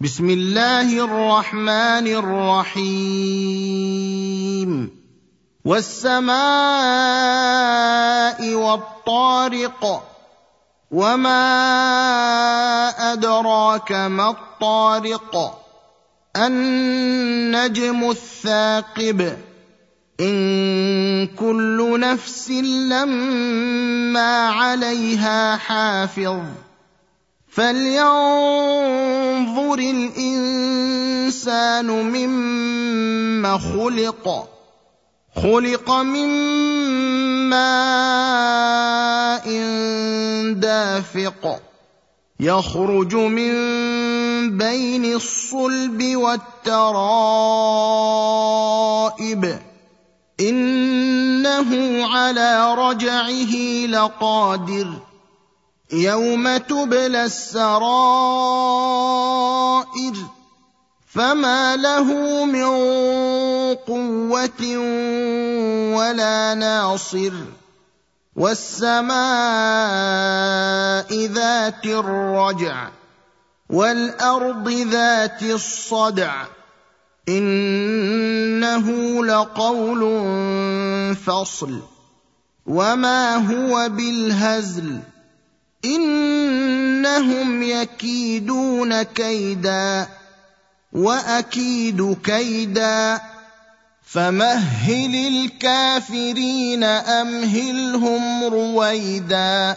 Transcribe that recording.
بسم الله الرحمن الرحيم. والسماء والطارق وما أدراك ما الطارق. النجم الثاقب. إن كل نفس لما عليها حافظ. فلينظر الانسان مما خلق خلق من ماء دافق يخرج من بين الصلب والترائب انه على رجعه لقادر يوم تبلى السرائر فما له من قوه ولا ناصر والسماء ذات الرجع والارض ذات الصدع انه لقول فصل وما هو بالهزل إنهم يكيدون كيدا وأكيد كيدا فمهل الكافرين أمهلهم رويدا